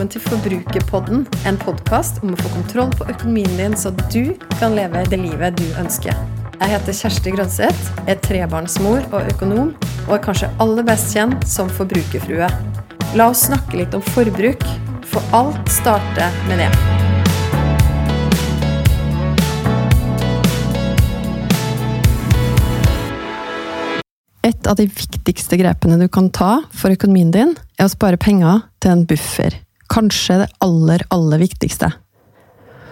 velkommen til Forbrukerpodden, en podkast om å få kontroll på økonomien din, så du kan leve det livet du ønsker. Jeg heter Kjersti Grønseth, er trebarnsmor og økonom, og er kanskje aller best kjent som forbrukerfrue. La oss snakke litt om forbruk, for alt starter med det. Et av de viktigste grepene du kan ta for økonomien din, er å spare penger til en buffer. Kanskje det aller, aller viktigste.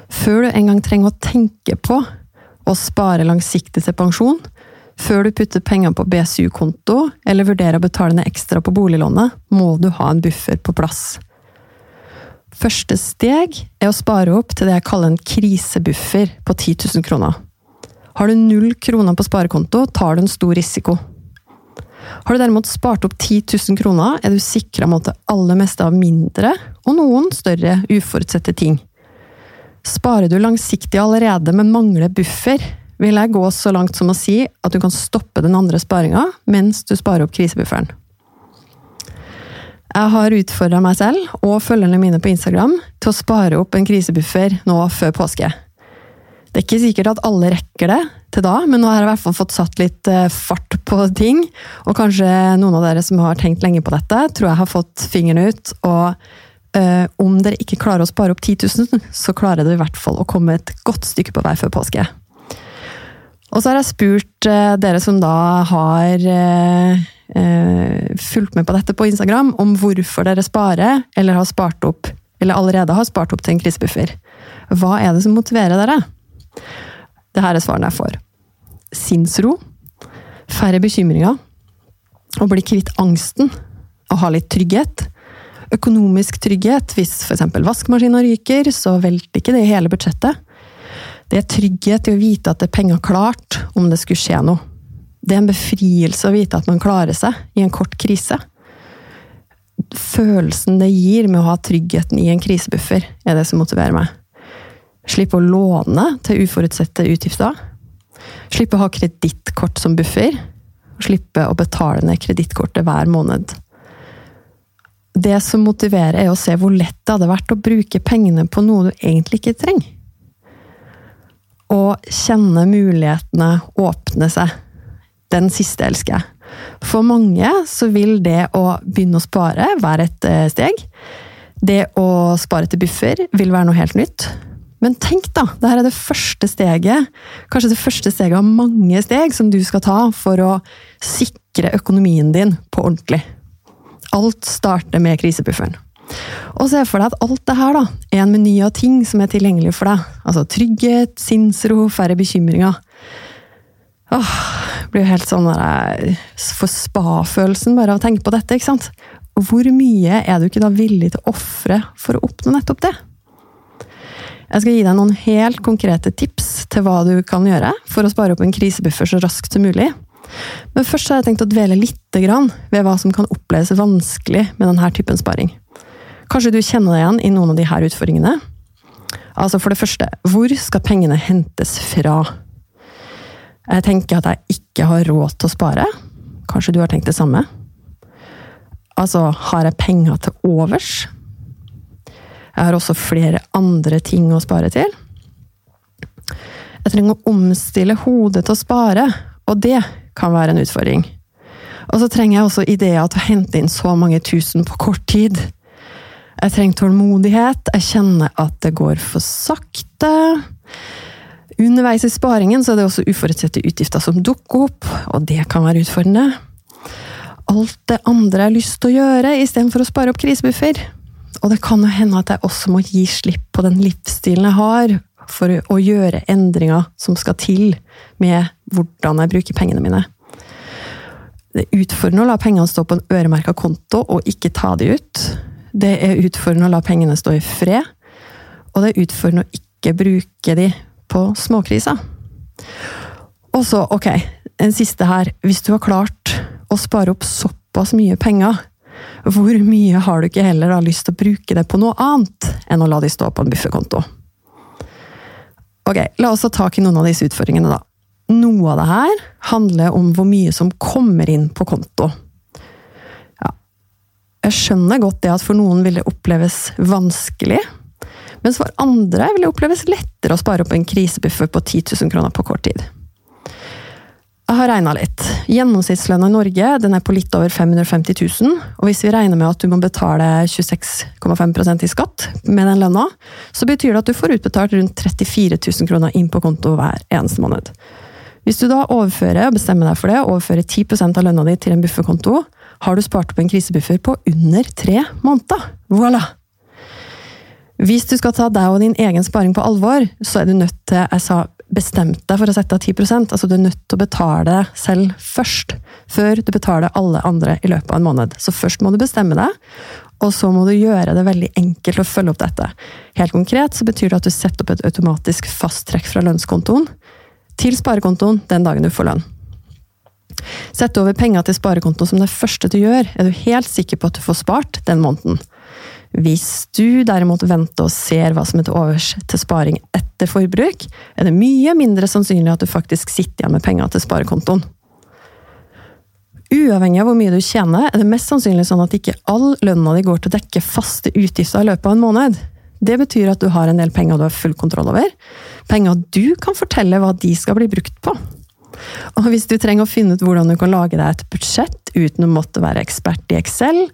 Før du engang trenger å tenke på å spare langsiktig til pensjon, før du putter penger på BSU-konto eller vurderer å betale ned ekstra på boliglånet, må du ha en buffer på plass. Første steg er å spare opp til det jeg kaller en krisebuffer på 10 000 kroner. Har du null kroner på sparekonto, tar du en stor risiko. Har du derimot spart opp 10 000 kroner, er du sikra mot det aller meste av mindre og noen større uforutsette ting. Sparer du langsiktig allerede, men mangler buffer, vil jeg gå så langt som å si at du kan stoppe den andre sparinga mens du sparer opp krisebufferen. Jeg har utfordra meg selv og følgerne mine på Instagram til å spare opp en krisebuffer nå før påske. Det er ikke sikkert at alle rekker det til da, men nå har jeg i hvert fall fått satt litt eh, fart på ting. Og kanskje noen av dere som har tenkt lenge på dette, tror jeg har fått fingeren ut. Og øh, om dere ikke klarer å spare opp 10 000, så klarer dere i hvert fall å komme et godt stykke på vei før påske. Og så har jeg spurt øh, dere som da har øh, fulgt med på dette på Instagram, om hvorfor dere sparer, eller har spart opp, eller allerede har spart opp til en krisebuffer. Hva er det som motiverer dere? Det her er svarene jeg får. Sinnsro. Færre bekymringer. Å bli kvitt angsten. Å ha litt trygghet. Økonomisk trygghet. Hvis f.eks. vaskemaskinen ryker, så velter ikke det hele budsjettet. Det er trygghet i å vite at det er penger klart om det skulle skje noe. Det er en befrielse å vite at man klarer seg i en kort krise. Følelsen det gir med å ha tryggheten i en krisebuffer, er det som motiverer meg. Slippe å låne til uforutsette utgifter. Slippe å ha kredittkort som buffer. Slippe å betale ned kredittkortet hver måned. Det som motiverer, er å se hvor lett det hadde vært å bruke pengene på noe du egentlig ikke trenger. Og kjenne mulighetene åpne seg. Den siste elsker jeg. For mange så vil det å begynne å spare være et steg. Det å spare til buffer vil være noe helt nytt. Men tenk, da! Dette er det første steget, kanskje det første steget av mange steg som du skal ta for å sikre økonomien din på ordentlig. Alt starter med krisebufferen. Og se for deg at alt det her da, er en meny av ting som er tilgjengelig for deg. Altså trygghet, sinnsro, færre bekymringer. Åh, det blir jo helt sånn der, For spa-følelsen bare av å tenke på dette, ikke sant? Hvor mye er du ikke da villig til å ofre for å oppnå nettopp det? Jeg skal gi deg noen helt konkrete tips til hva du kan gjøre for å spare opp en krisebuffer så raskt som mulig. Men først har jeg tenkt å dvele litt ved hva som kan oppleves vanskelig med denne typen sparing. Kanskje du kjenner deg igjen i noen av disse utfordringene? Altså For det første, hvor skal pengene hentes fra? Jeg tenker at jeg ikke har råd til å spare. Kanskje du har tenkt det samme? Altså, har jeg penger til overs? Jeg har også flere andre ting å spare til. Jeg trenger å omstille hodet til å spare, og det kan være en utfordring. Og så trenger jeg også ideer til å hente inn så mange tusen på kort tid. Jeg trenger tålmodighet, jeg kjenner at det går for sakte. Underveis i sparingen så er det også uforutsette utgifter som dukker opp, og det kan være utfordrende. Alt det andre jeg har lyst til å gjøre, istedenfor å spare opp krisebuffer. Og det kan jo hende at jeg også må gi slipp på den livsstilen jeg har, for å gjøre endringer som skal til med hvordan jeg bruker pengene mine. Det er utfordrende å la pengene stå på en øremerka konto og ikke ta de ut. Det er utfordrende å la pengene stå i fred. Og det er utfordrende å ikke bruke de på småkriser. Og så, ok, en siste her. Hvis du har klart å spare opp såpass mye penger hvor mye har du ikke heller da lyst til å bruke det på noe annet enn å la de stå på en bufferkonto? Ok, la oss ta tak i noen av disse utfordringene, da. Noe av det her handler om hvor mye som kommer inn på konto. Ja. Jeg skjønner godt det at for noen vil det oppleves vanskelig, mens for andre vil det oppleves lettere å spare opp en krisebuffer på 10 000 kroner på kort tid. Jeg har regna litt. Gjennomsnittslønna i Norge den er på litt over 550 000. Og hvis vi regner med at du må betale 26,5% i skatt med den lønna, så betyr det at du får utbetalt rundt 34 000 kroner inn på konto hver eneste måned. Hvis du da overfører, og bestemmer deg for det, overfører 10 av lønna di til en bufferkonto, har du spart opp en krisebuffer på under tre måneder. Voilà! Hvis du skal ta deg og din egen sparing på alvor, så er du nødt til jeg sa, bestemt deg for å sette av 10 altså Du er nødt til å betale selv først, før du betaler alle andre i løpet av en måned. Så først må du bestemme deg, og så må du gjøre det veldig enkelt å følge opp dette. Helt konkret så betyr det at du setter opp et automatisk fasttrekk fra lønnskontoen til sparekontoen den dagen du får lønn. Sett over penger til sparekontoen som det første du gjør, er du helt sikker på at du får spart den måneden. Hvis du derimot venter og ser hva som er til overs til sparing etter forbruk, er det mye mindre sannsynlig at du faktisk sitter igjen med penger til sparekontoen. Uavhengig av hvor mye du tjener, er det mest sannsynlig sånn at ikke all lønna di går til å dekke faste utgifter i løpet av en måned. Det betyr at du har en del penger du har full kontroll over. Penger du kan fortelle hva de skal bli brukt på. Og hvis du trenger å finne ut hvordan du kan lage deg et budsjett uten å måtte være ekspert i Excel,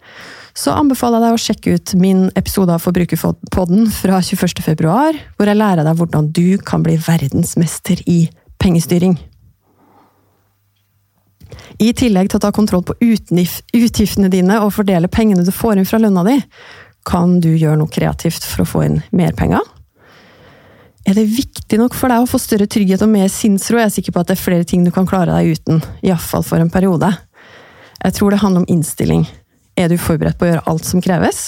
så anbefaler jeg deg å sjekke ut min episode av Forbrukerpodden fra 21.2, hvor jeg lærer deg hvordan du kan bli verdensmester i pengestyring. I tillegg til å ta kontroll på utgiftene dine og fordele pengene du får inn fra lønna di, kan du gjøre noe kreativt for å få inn mer penger. Er det viktig nok for deg å få større trygghet og mer sinnsro, jeg er sikker på at det er flere ting du kan klare deg uten, iallfall for en periode. Jeg tror det handler om innstilling. Er du forberedt på å gjøre alt som kreves?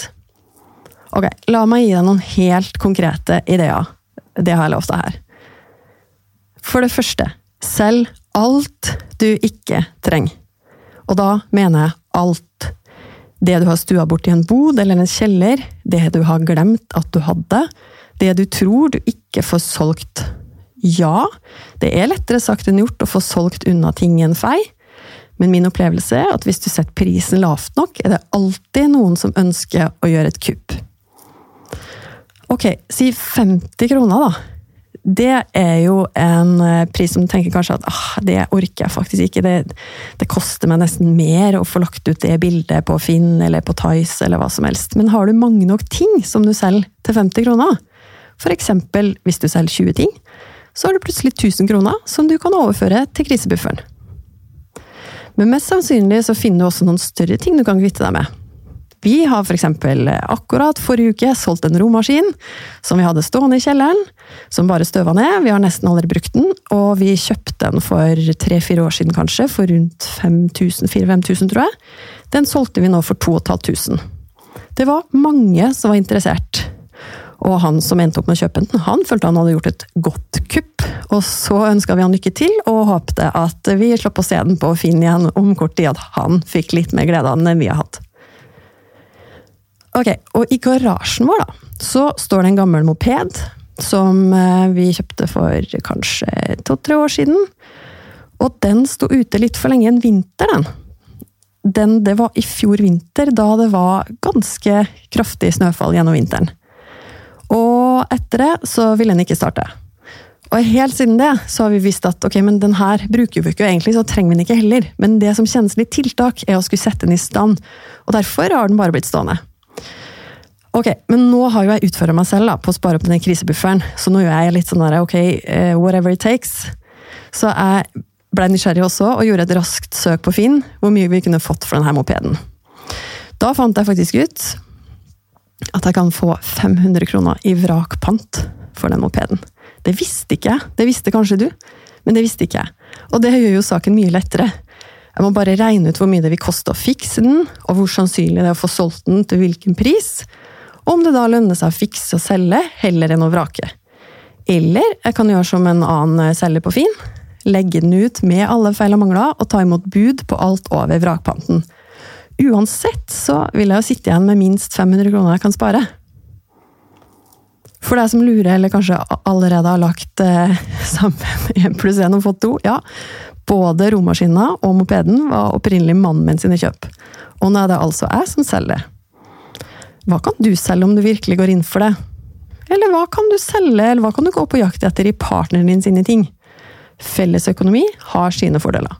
Ok, la meg gi deg noen helt konkrete ideer. Det har jeg lovt deg her. For det første, selg alt du ikke trenger. Og da mener jeg alt. Det du har stua bort i en bod eller en kjeller, det du har glemt at du hadde, det du tror du ikke får solgt. Ja, det er lettere sagt enn gjort å få solgt unna ting i en fei, men min opplevelse er at hvis du setter prisen lavt nok, er det alltid noen som ønsker å gjøre et kupp. Ok, si 50 kroner, da. Det er jo en eh, pris som du tenker kanskje at ah, det orker jeg faktisk ikke. Det, det, koster meg nesten mer å få lagt ut det bildet på Finn eller på Tice eller hva som helst. Men har du mange nok ting som du selger til 50 kroner, f.eks. hvis du selger 20 ting, så har du plutselig 1000 kroner som du kan overføre til krisebufferen. Men mest sannsynlig så finner du også noen større ting du kan kvitte deg med. Vi har f.eks. akkurat forrige uke solgt en romaskin som vi hadde stående i kjelleren, som bare støva ned. Vi har nesten aldri brukt den, og vi kjøpte den for tre-fire år siden kanskje, for rundt 4000-5000, tror jeg. Den solgte vi nå for 2500. Det var mange som var interessert. Og han som endte opp med å kjøpe den, han følte han hadde gjort et godt kupp. Og så ønska vi han lykke til, og håpte at vi slapp å se den på Finn igjen om kort tid, at han fikk litt mer glede av den enn vi har hatt. Ok, Og i garasjen vår da, så står det en gammel moped som eh, vi kjøpte for kanskje to-tre år siden. Og den sto ute litt for lenge en vinter, den. den. Det var i fjor vinter, da det var ganske kraftig snøfall gjennom vinteren. Og etter det så ville den ikke starte. Og helt siden det så har vi visst at ok, men den her bruker vi ikke, egentlig så trenger vi den ikke heller. Men det som kjennes litt tiltak, er å skulle sette den i stand. Og derfor har den bare blitt stående. Ok, men nå har jo jeg utfordra meg selv da, på å spare opp den krisebufferen, så nå gjør jeg litt sånn der, ok, uh, whatever it takes. Så jeg ble nysgjerrig også, og gjorde et raskt søk på Finn hvor mye vi kunne fått for denne mopeden. Da fant jeg faktisk ut at jeg kan få 500 kroner i vrakpant for den mopeden. Det visste ikke jeg. Det visste kanskje du, men det visste ikke jeg. Og det gjør jo saken mye lettere. Jeg må bare regne ut hvor mye det vil koste å fikse den, og hvor sannsynlig det er å få solgt den til hvilken pris, og om det da lønner seg å fikse og selge heller enn å vrake. Eller jeg kan gjøre som en annen selger på Finn. Legge den ut med alle feil og mangler, og ta imot bud på alt over vrakpanten. Uansett så vil jeg jo sitte igjen med minst 500 kroner jeg kan spare. For deg som lurer, eller kanskje allerede har lagt eh, sammen én pluss én og fått to, ja. Både romaskina og mopeden var opprinnelig mannen min sine kjøp. Og nå er det altså jeg som selger. Hva kan du selge om du virkelig går inn for det? Eller hva kan du selge, eller hva kan du gå på jakt etter i partneren din sine ting? Fellesøkonomi har sine fordeler.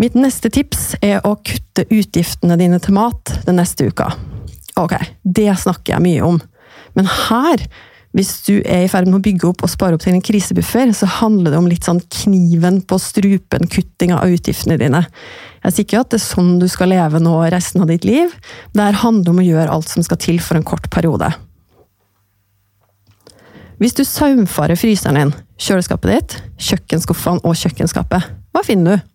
Mitt neste tips er å kutte utgiftene dine til mat den neste uka. Ok, det snakker jeg mye om, men her, hvis du er i ferd med å bygge opp og spare opp til en krisebuffer, så handler det om litt sånn kniven på strupen-kuttinga av utgiftene dine. Jeg sier ikke at det er sånn du skal leve nå resten av ditt liv, det her handler om å gjøre alt som skal til for en kort periode. Hvis du saumfarer fryseren din, kjøleskapet ditt, kjøkkenskuffene og kjøkkenskapet, hva finner du?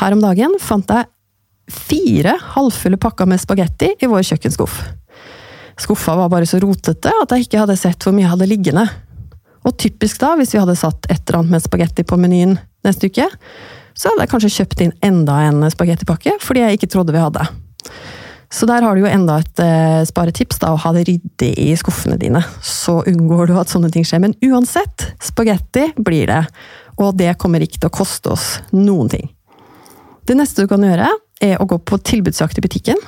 Her om dagen fant jeg fire halvfulle pakker med spagetti i vår kjøkkenskuff. Skuffa var bare så rotete at jeg ikke hadde sett hvor mye jeg hadde liggende. Og typisk da, hvis vi hadde satt et eller annet med spagetti på menyen neste uke, så hadde jeg kanskje kjøpt inn enda en spagettipakke, fordi jeg ikke trodde vi hadde. Så der har du jo enda et uh, sparetips, da, å ha det ryddig i skuffene dine. Så unngår du at sånne ting skjer. Men uansett, spagetti blir det. Og det kommer ikke til å koste oss noen ting. Det neste du kan gjøre, er å gå på tilbudsjakt i butikken.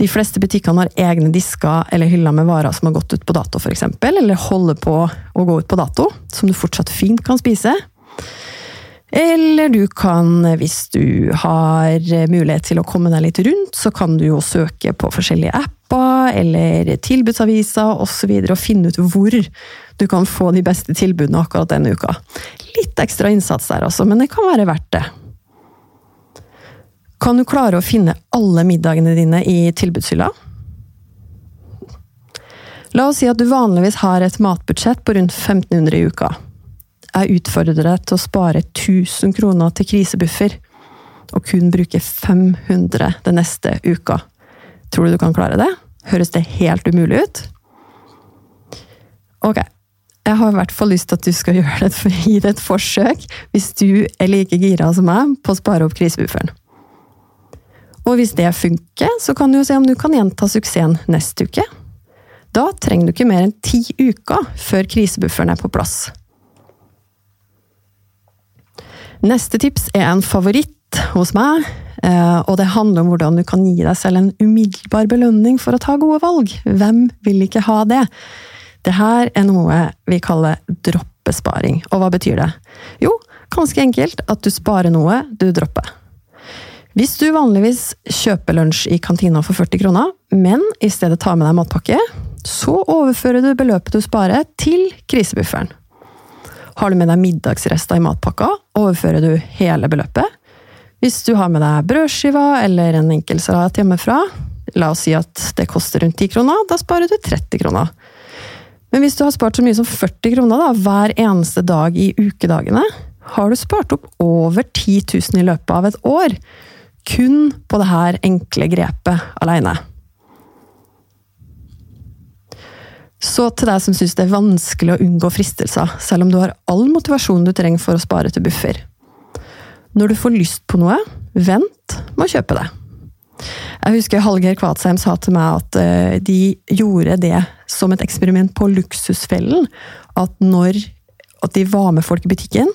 De fleste butikkene har egne disker eller hyller med varer som har gått ut på dato, f.eks., eller holder på å gå ut på dato, som du fortsatt fint kan spise. Eller du kan, hvis du har mulighet til å komme deg litt rundt, så kan du jo søke på forskjellige apper eller tilbudsaviser osv. Og, og finne ut hvor du kan få de beste tilbudene akkurat denne uka. Litt ekstra innsats der altså, men det kan være verdt det. Kan du klare å finne alle middagene dine i tilbudshylla? La oss si at du vanligvis har et matbudsjett på rundt 1500 i uka. Jeg utfordrer deg til å spare 1000 kroner til krisebuffer, og kun bruke 500 den neste uka. Tror du du kan klare det? Høres det helt umulig ut? Ok, jeg har i hvert fall lyst til at du skal gjøre det gi det et forsøk, hvis du er like gira som meg på å spare opp krisebufferen. Og hvis det funker, så kan du jo se om du kan gjenta suksessen neste uke. Da trenger du ikke mer enn ti uker før krisebufferen er på plass. Neste tips er en favoritt hos meg, eh, og det handler om hvordan du kan gi deg selv en umiddelbar belønning for å ta gode valg. Hvem vil ikke ha det? Det her er noe vi kaller droppesparing, og hva betyr det? Jo, ganske enkelt at du sparer noe du dropper. Hvis du vanligvis kjøper lunsj i kantina for 40 kroner, men i stedet tar med deg matpakke, så overfører du beløpet du sparer, til krisebufferen. Har du med deg middagsrester i matpakka, overfører du hele beløpet. Hvis du har med deg brødskiva eller en enkel salat hjemmefra, la oss si at det koster rundt 10 kroner, da sparer du 30 kroner. Men hvis du har spart så mye som 40 kroner da, hver eneste dag i ukedagene, har du spart opp over 10 000 i løpet av et år. Kun på det her enkle grepet alene. Så til deg som syns det er vanskelig å unngå fristelser, selv om du har all motivasjon du trenger for å spare til buffer. Når du får lyst på noe, vent med å kjøpe det. Jeg husker Hallgeir Kvatsheim sa til meg at eh, de gjorde det som et eksperiment på Luksusfellen. At når at de var med folk i butikken,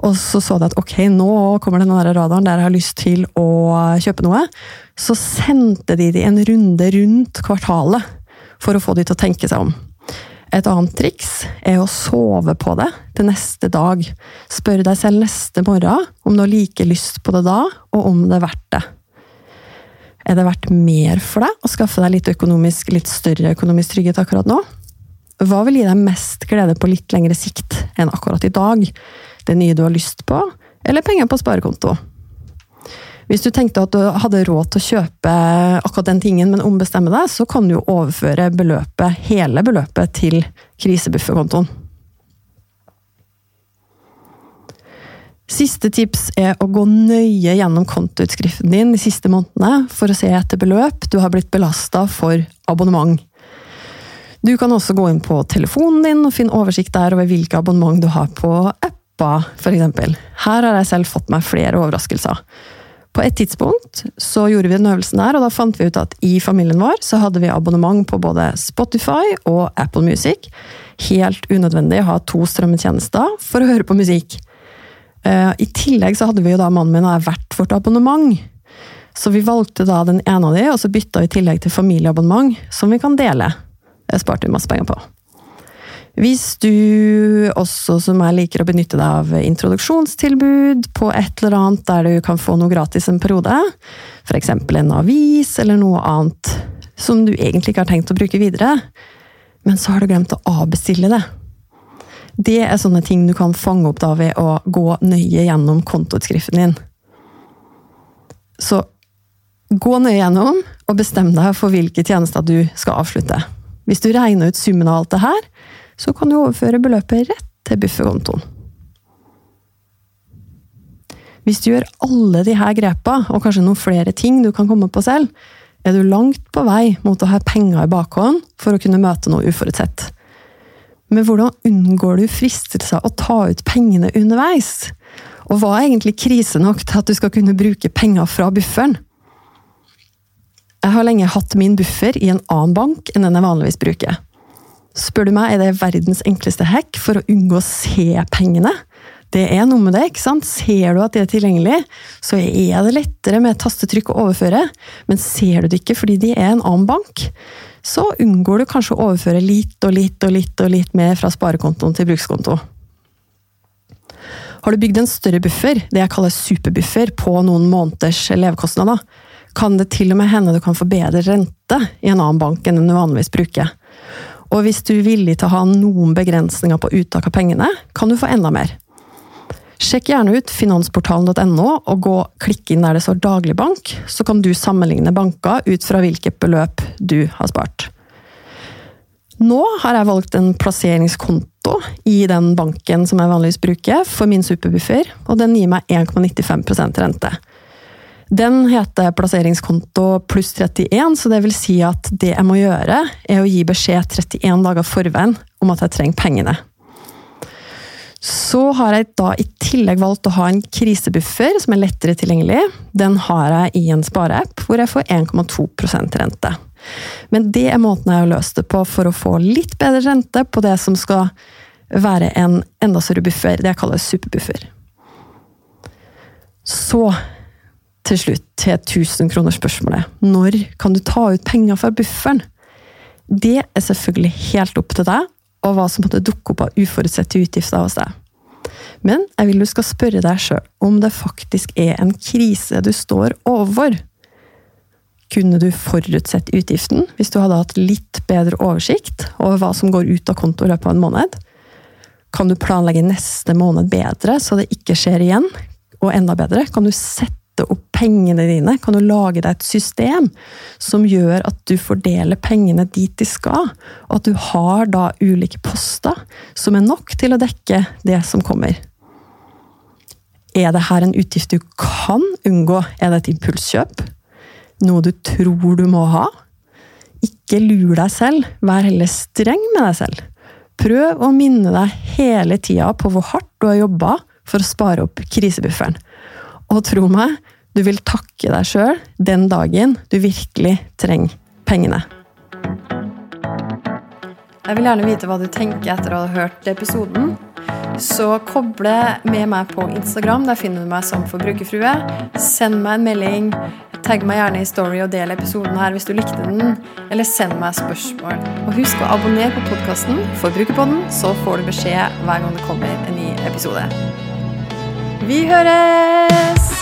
og så så de at ok, nå kommer den radaren der jeg har lyst til å kjøpe noe, så sendte de de en runde rundt kvartalet for å få de til å tenke seg om. Et annet triks er å sove på det til neste dag. Spør deg selv neste morgen om du har like lyst på det da, og om det er verdt det. Er det verdt mer for deg å skaffe deg litt, litt større økonomisk trygghet akkurat nå? Hva vil gi deg mest glede på litt lengre sikt enn akkurat i dag? Det nye du har lyst på, eller penger på sparekonto? Hvis du tenkte at du hadde råd til å kjøpe akkurat den tingen, men ombestemme deg, så kan du jo overføre beløpet, hele beløpet til krisebufferkontoen. Siste tips er å gå nøye gjennom kontoutskriften din de siste månedene for å se etter beløp du har blitt belasta for abonnement. Du kan også gå inn på telefonen din og finne oversikt der over hvilke abonnement du har på apper, f.eks. Her har jeg selv fått meg flere overraskelser. På et tidspunkt så gjorde vi den øvelsen der, og da fant vi ut at i familien vår så hadde vi abonnement på både Spotify og Apple Music. Helt unødvendig å ha to strømmetjenester for å høre på musikk. Eh, I tillegg så hadde vi jo da mannen min og jeg hvert vårt abonnement. Så vi valgte da den ene av de, og så bytta i tillegg til familieabonnement, som vi kan dele. Sparte vi masse penger på. Hvis du også som jeg liker å benytte deg av introduksjonstilbud på et eller annet der du kan få noe gratis en periode, f.eks. en avis eller noe annet som du egentlig ikke har tenkt å bruke videre, men så har du glemt å avbestille det. Det er sånne ting du kan fange opp da ved å gå nøye gjennom kontoutskriften din. Så gå nøye gjennom, og bestem deg for hvilke tjenester du skal avslutte. Hvis du regner ut summen av alt det her, så kan du overføre beløpet rett til bufferkontoen. Hvis du gjør alle disse grepa, og kanskje noen flere ting du kan komme på selv, er du langt på vei mot å ha penger i bakhånd for å kunne møte noe uforutsett. Men hvordan unngår du fristelser å ta ut pengene underveis? Og hva er egentlig krise nok til at du skal kunne bruke penger fra bufferen? Jeg har lenge hatt min buffer i en annen bank enn den jeg vanligvis bruker. Spør du meg, er det verdens enkleste hack for å unngå å se pengene. Det er noe med det, ikke sant? Ser du at det er tilgjengelig, så er det lettere med tastetrykk å overføre. Men ser du det ikke fordi de er en annen bank, så unngår du kanskje å overføre litt og litt og litt og litt mer fra sparekontoen til brukskonto. Har du bygd en større buffer, det jeg kaller superbuffer, på noen måneders levekostnader, kan det til og med hende du kan få bedre rente i en annen bank enn du vanligvis bruker. Og hvis du er villig til å ha noen begrensninger på uttak av pengene, kan du få enda mer. Sjekk gjerne ut finansportalen.no, og gå klikk inn der det står daglig bank, så kan du sammenligne banker ut fra hvilket beløp du har spart. Nå har jeg valgt en plasseringskonto i den banken som jeg vanligvis bruker, for min superbuffer, og den gir meg 1,95% rente. Den heter plasseringskonto pluss 31, så det vil si at det jeg må gjøre, er å gi beskjed 31 dager forveien om at jeg trenger pengene. Så har jeg da i tillegg valgt å ha en krisebuffer som er lettere tilgjengelig. Den har jeg i en spareapp hvor jeg får 1,2% rente. Men det er måten jeg har løst det på for å få litt bedre rente på det som skal være en enda større buffer. Det jeg kaller superbuffer. Så til slutt til 1000 kroner-spørsmålet. Når kan du ta ut penger fra bufferen? Det er selvfølgelig helt opp til deg, og hva som måtte dukke opp av uforutsette utgifter hos deg. Men jeg vil du skal spørre deg sjøl om det faktisk er en krise du står overfor. Kunne du forutsett utgiften hvis du hadde hatt litt bedre oversikt over hva som går ut av konto i løpet av en måned? Kan du planlegge neste måned bedre, så det ikke skjer igjen? Og enda bedre, kan du sette sette opp pengene dine? Kan du lage deg et system som gjør at du fordeler pengene dit de skal? Og at du har da ulike poster som er nok til å dekke det som kommer? Er det her en utgift du kan unngå? Er det et impulskjøp? Noe du tror du må ha? Ikke lur deg selv, vær heller streng med deg selv. Prøv å minne deg hele tida på hvor hardt du har jobba for å spare opp krisebufferen. Og tro meg, du vil takke deg sjøl den dagen du virkelig trenger pengene. Jeg vil gjerne vite hva du tenker etter å ha hørt episoden. Så koble med meg på Instagram. Der finner du meg som forbrukerfrue. Send meg en melding. Tagg meg gjerne i story og del episoden her hvis du likte den. Eller send meg spørsmål. Og husk å abonnere på podkasten Forbrukerpodden, så får du beskjed hver gang det kommer en ny episode. Vi høres!